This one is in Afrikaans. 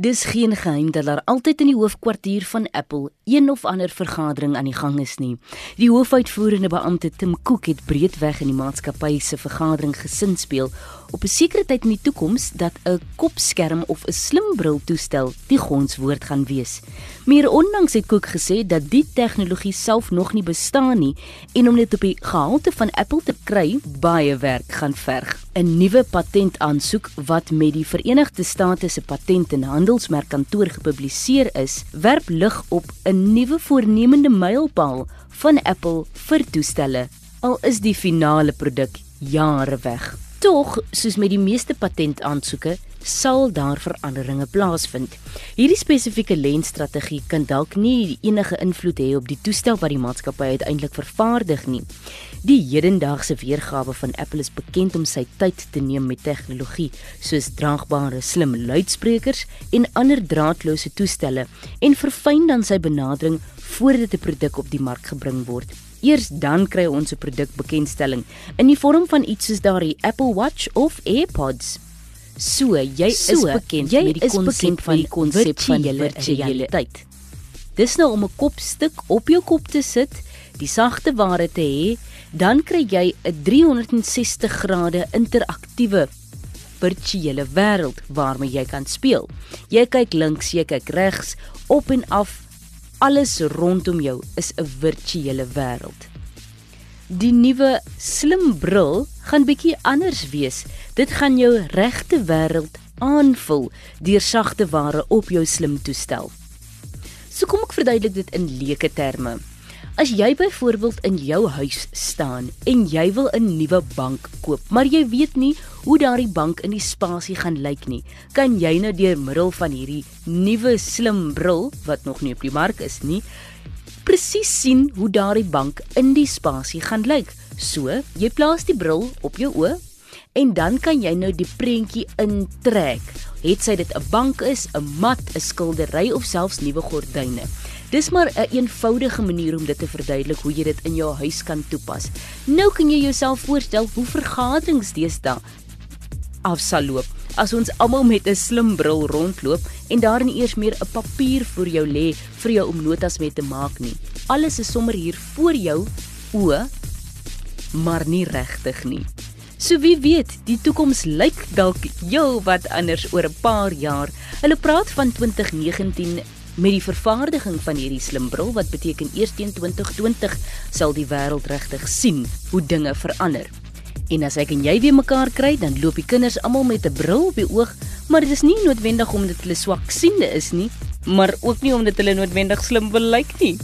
Dis geen geheim dat daar altyd in die hoofkwartier van Apple een of ander vergadering aan die gang is nie. Die hoofuitvoerende beampte Tim Cook het breedweg in die maatskappy se vergadering gesin speel op 'n sekere tyd in die toekoms dat 'n kopskerm of 'n slimbril toestel die gonswoord gaan wees. Meer onlangs het Cook gesê dat die tegnologie self nog nie bestaan nie en om dit op die gehalte van Apple te kry, baie werk gaan verg. 'n Nuwe patentaansoek wat met die Verenigde State se patent en handelsmerkkantoor gepubliseer is, werp lig op 'n nuwe voornemende mylpaal van Apple vir toestelle. Al is die finale produk jare weg. Tog, soos met die meeste patentaansoeke, sal daar veranderinge plaasvind. Hierdie spesifieke lensstrategie kan dalk nie enige invloed hê op die toestel wat die maatskappy uiteindelik vervaardig nie. Die hedendaagse weergawe van Apple is bekend om sy tyd te neem met tegnologie, soos draagbare slim luidsprekers en ander draadloose toestelle en verfyn dan sy benadering voordat 'n produk op die mark gebring word. Eers dan kry ons 'n produkbekendstelling in die vorm van iets soos daardie Apple Watch of AirPods. So, jy so, is bekend jy met die konsep van die konsep van virtualiteit. Dis nou om 'n kopstuk op jou kop te sit, die sagte ware te hê, dan kry jy 'n 360 grade interaktiewe virtuele wêreld waarmee jy kan speel. Jy kyk links, jy kyk regs, op en af alles rondom jou is 'n virtuele wêreld. Die nuwe slim bril gaan bietjie anders wees. Dit gaan jou regte wêreld aanvul deur sagte ware op jou slim toestel. So kom ek verduidelik dit in leuke terme. As jy byvoorbeeld in jou huis staan en jy wil 'n nuwe bank koop, maar jy weet nie hoe daardie bank in die spasie gaan lyk nie, kan jy nou deur middel van hierdie nuwe slim bril wat nog nie op die mark is nie, presies sien hoe daardie bank in die spasie gaan lyk. So, jy plaas die bril op jou oë en dan kan jy nou die prentjie intrek. Het sy dit 'n bank is, 'n mat, 'n skildery of selfs nuwe gordyne. Dis maar 'n een eenvoudige manier om dit te verduidelik hoe jy dit in jou huis kan toepas. Nou kan jy jouself voorstel hoe vergaderings deesdae afsal loop. As ons almal met 'n slim bril rondloop en daar nie eers meer 'n papier vir jou lê vir jou om notas mee te maak nie. Alles is sommer hier voor jou oë, maar nie regtig nie. So wie weet, die toekoms lyk dalk heel wat anders oor 'n paar jaar. Hulle praat van 2019 met die vervaardiging van hierdie slimbril wat beteken eers teen 2020 sal die wêreld regtig sien hoe dinge verander. En as ek en jy weer mekaar kry, dan loop die kinders almal met 'n bril op die oog, maar dit is nie noodwendig omdat hulle swak siende is nie, maar ook nie omdat hulle noodwendig slim wil lyk nie.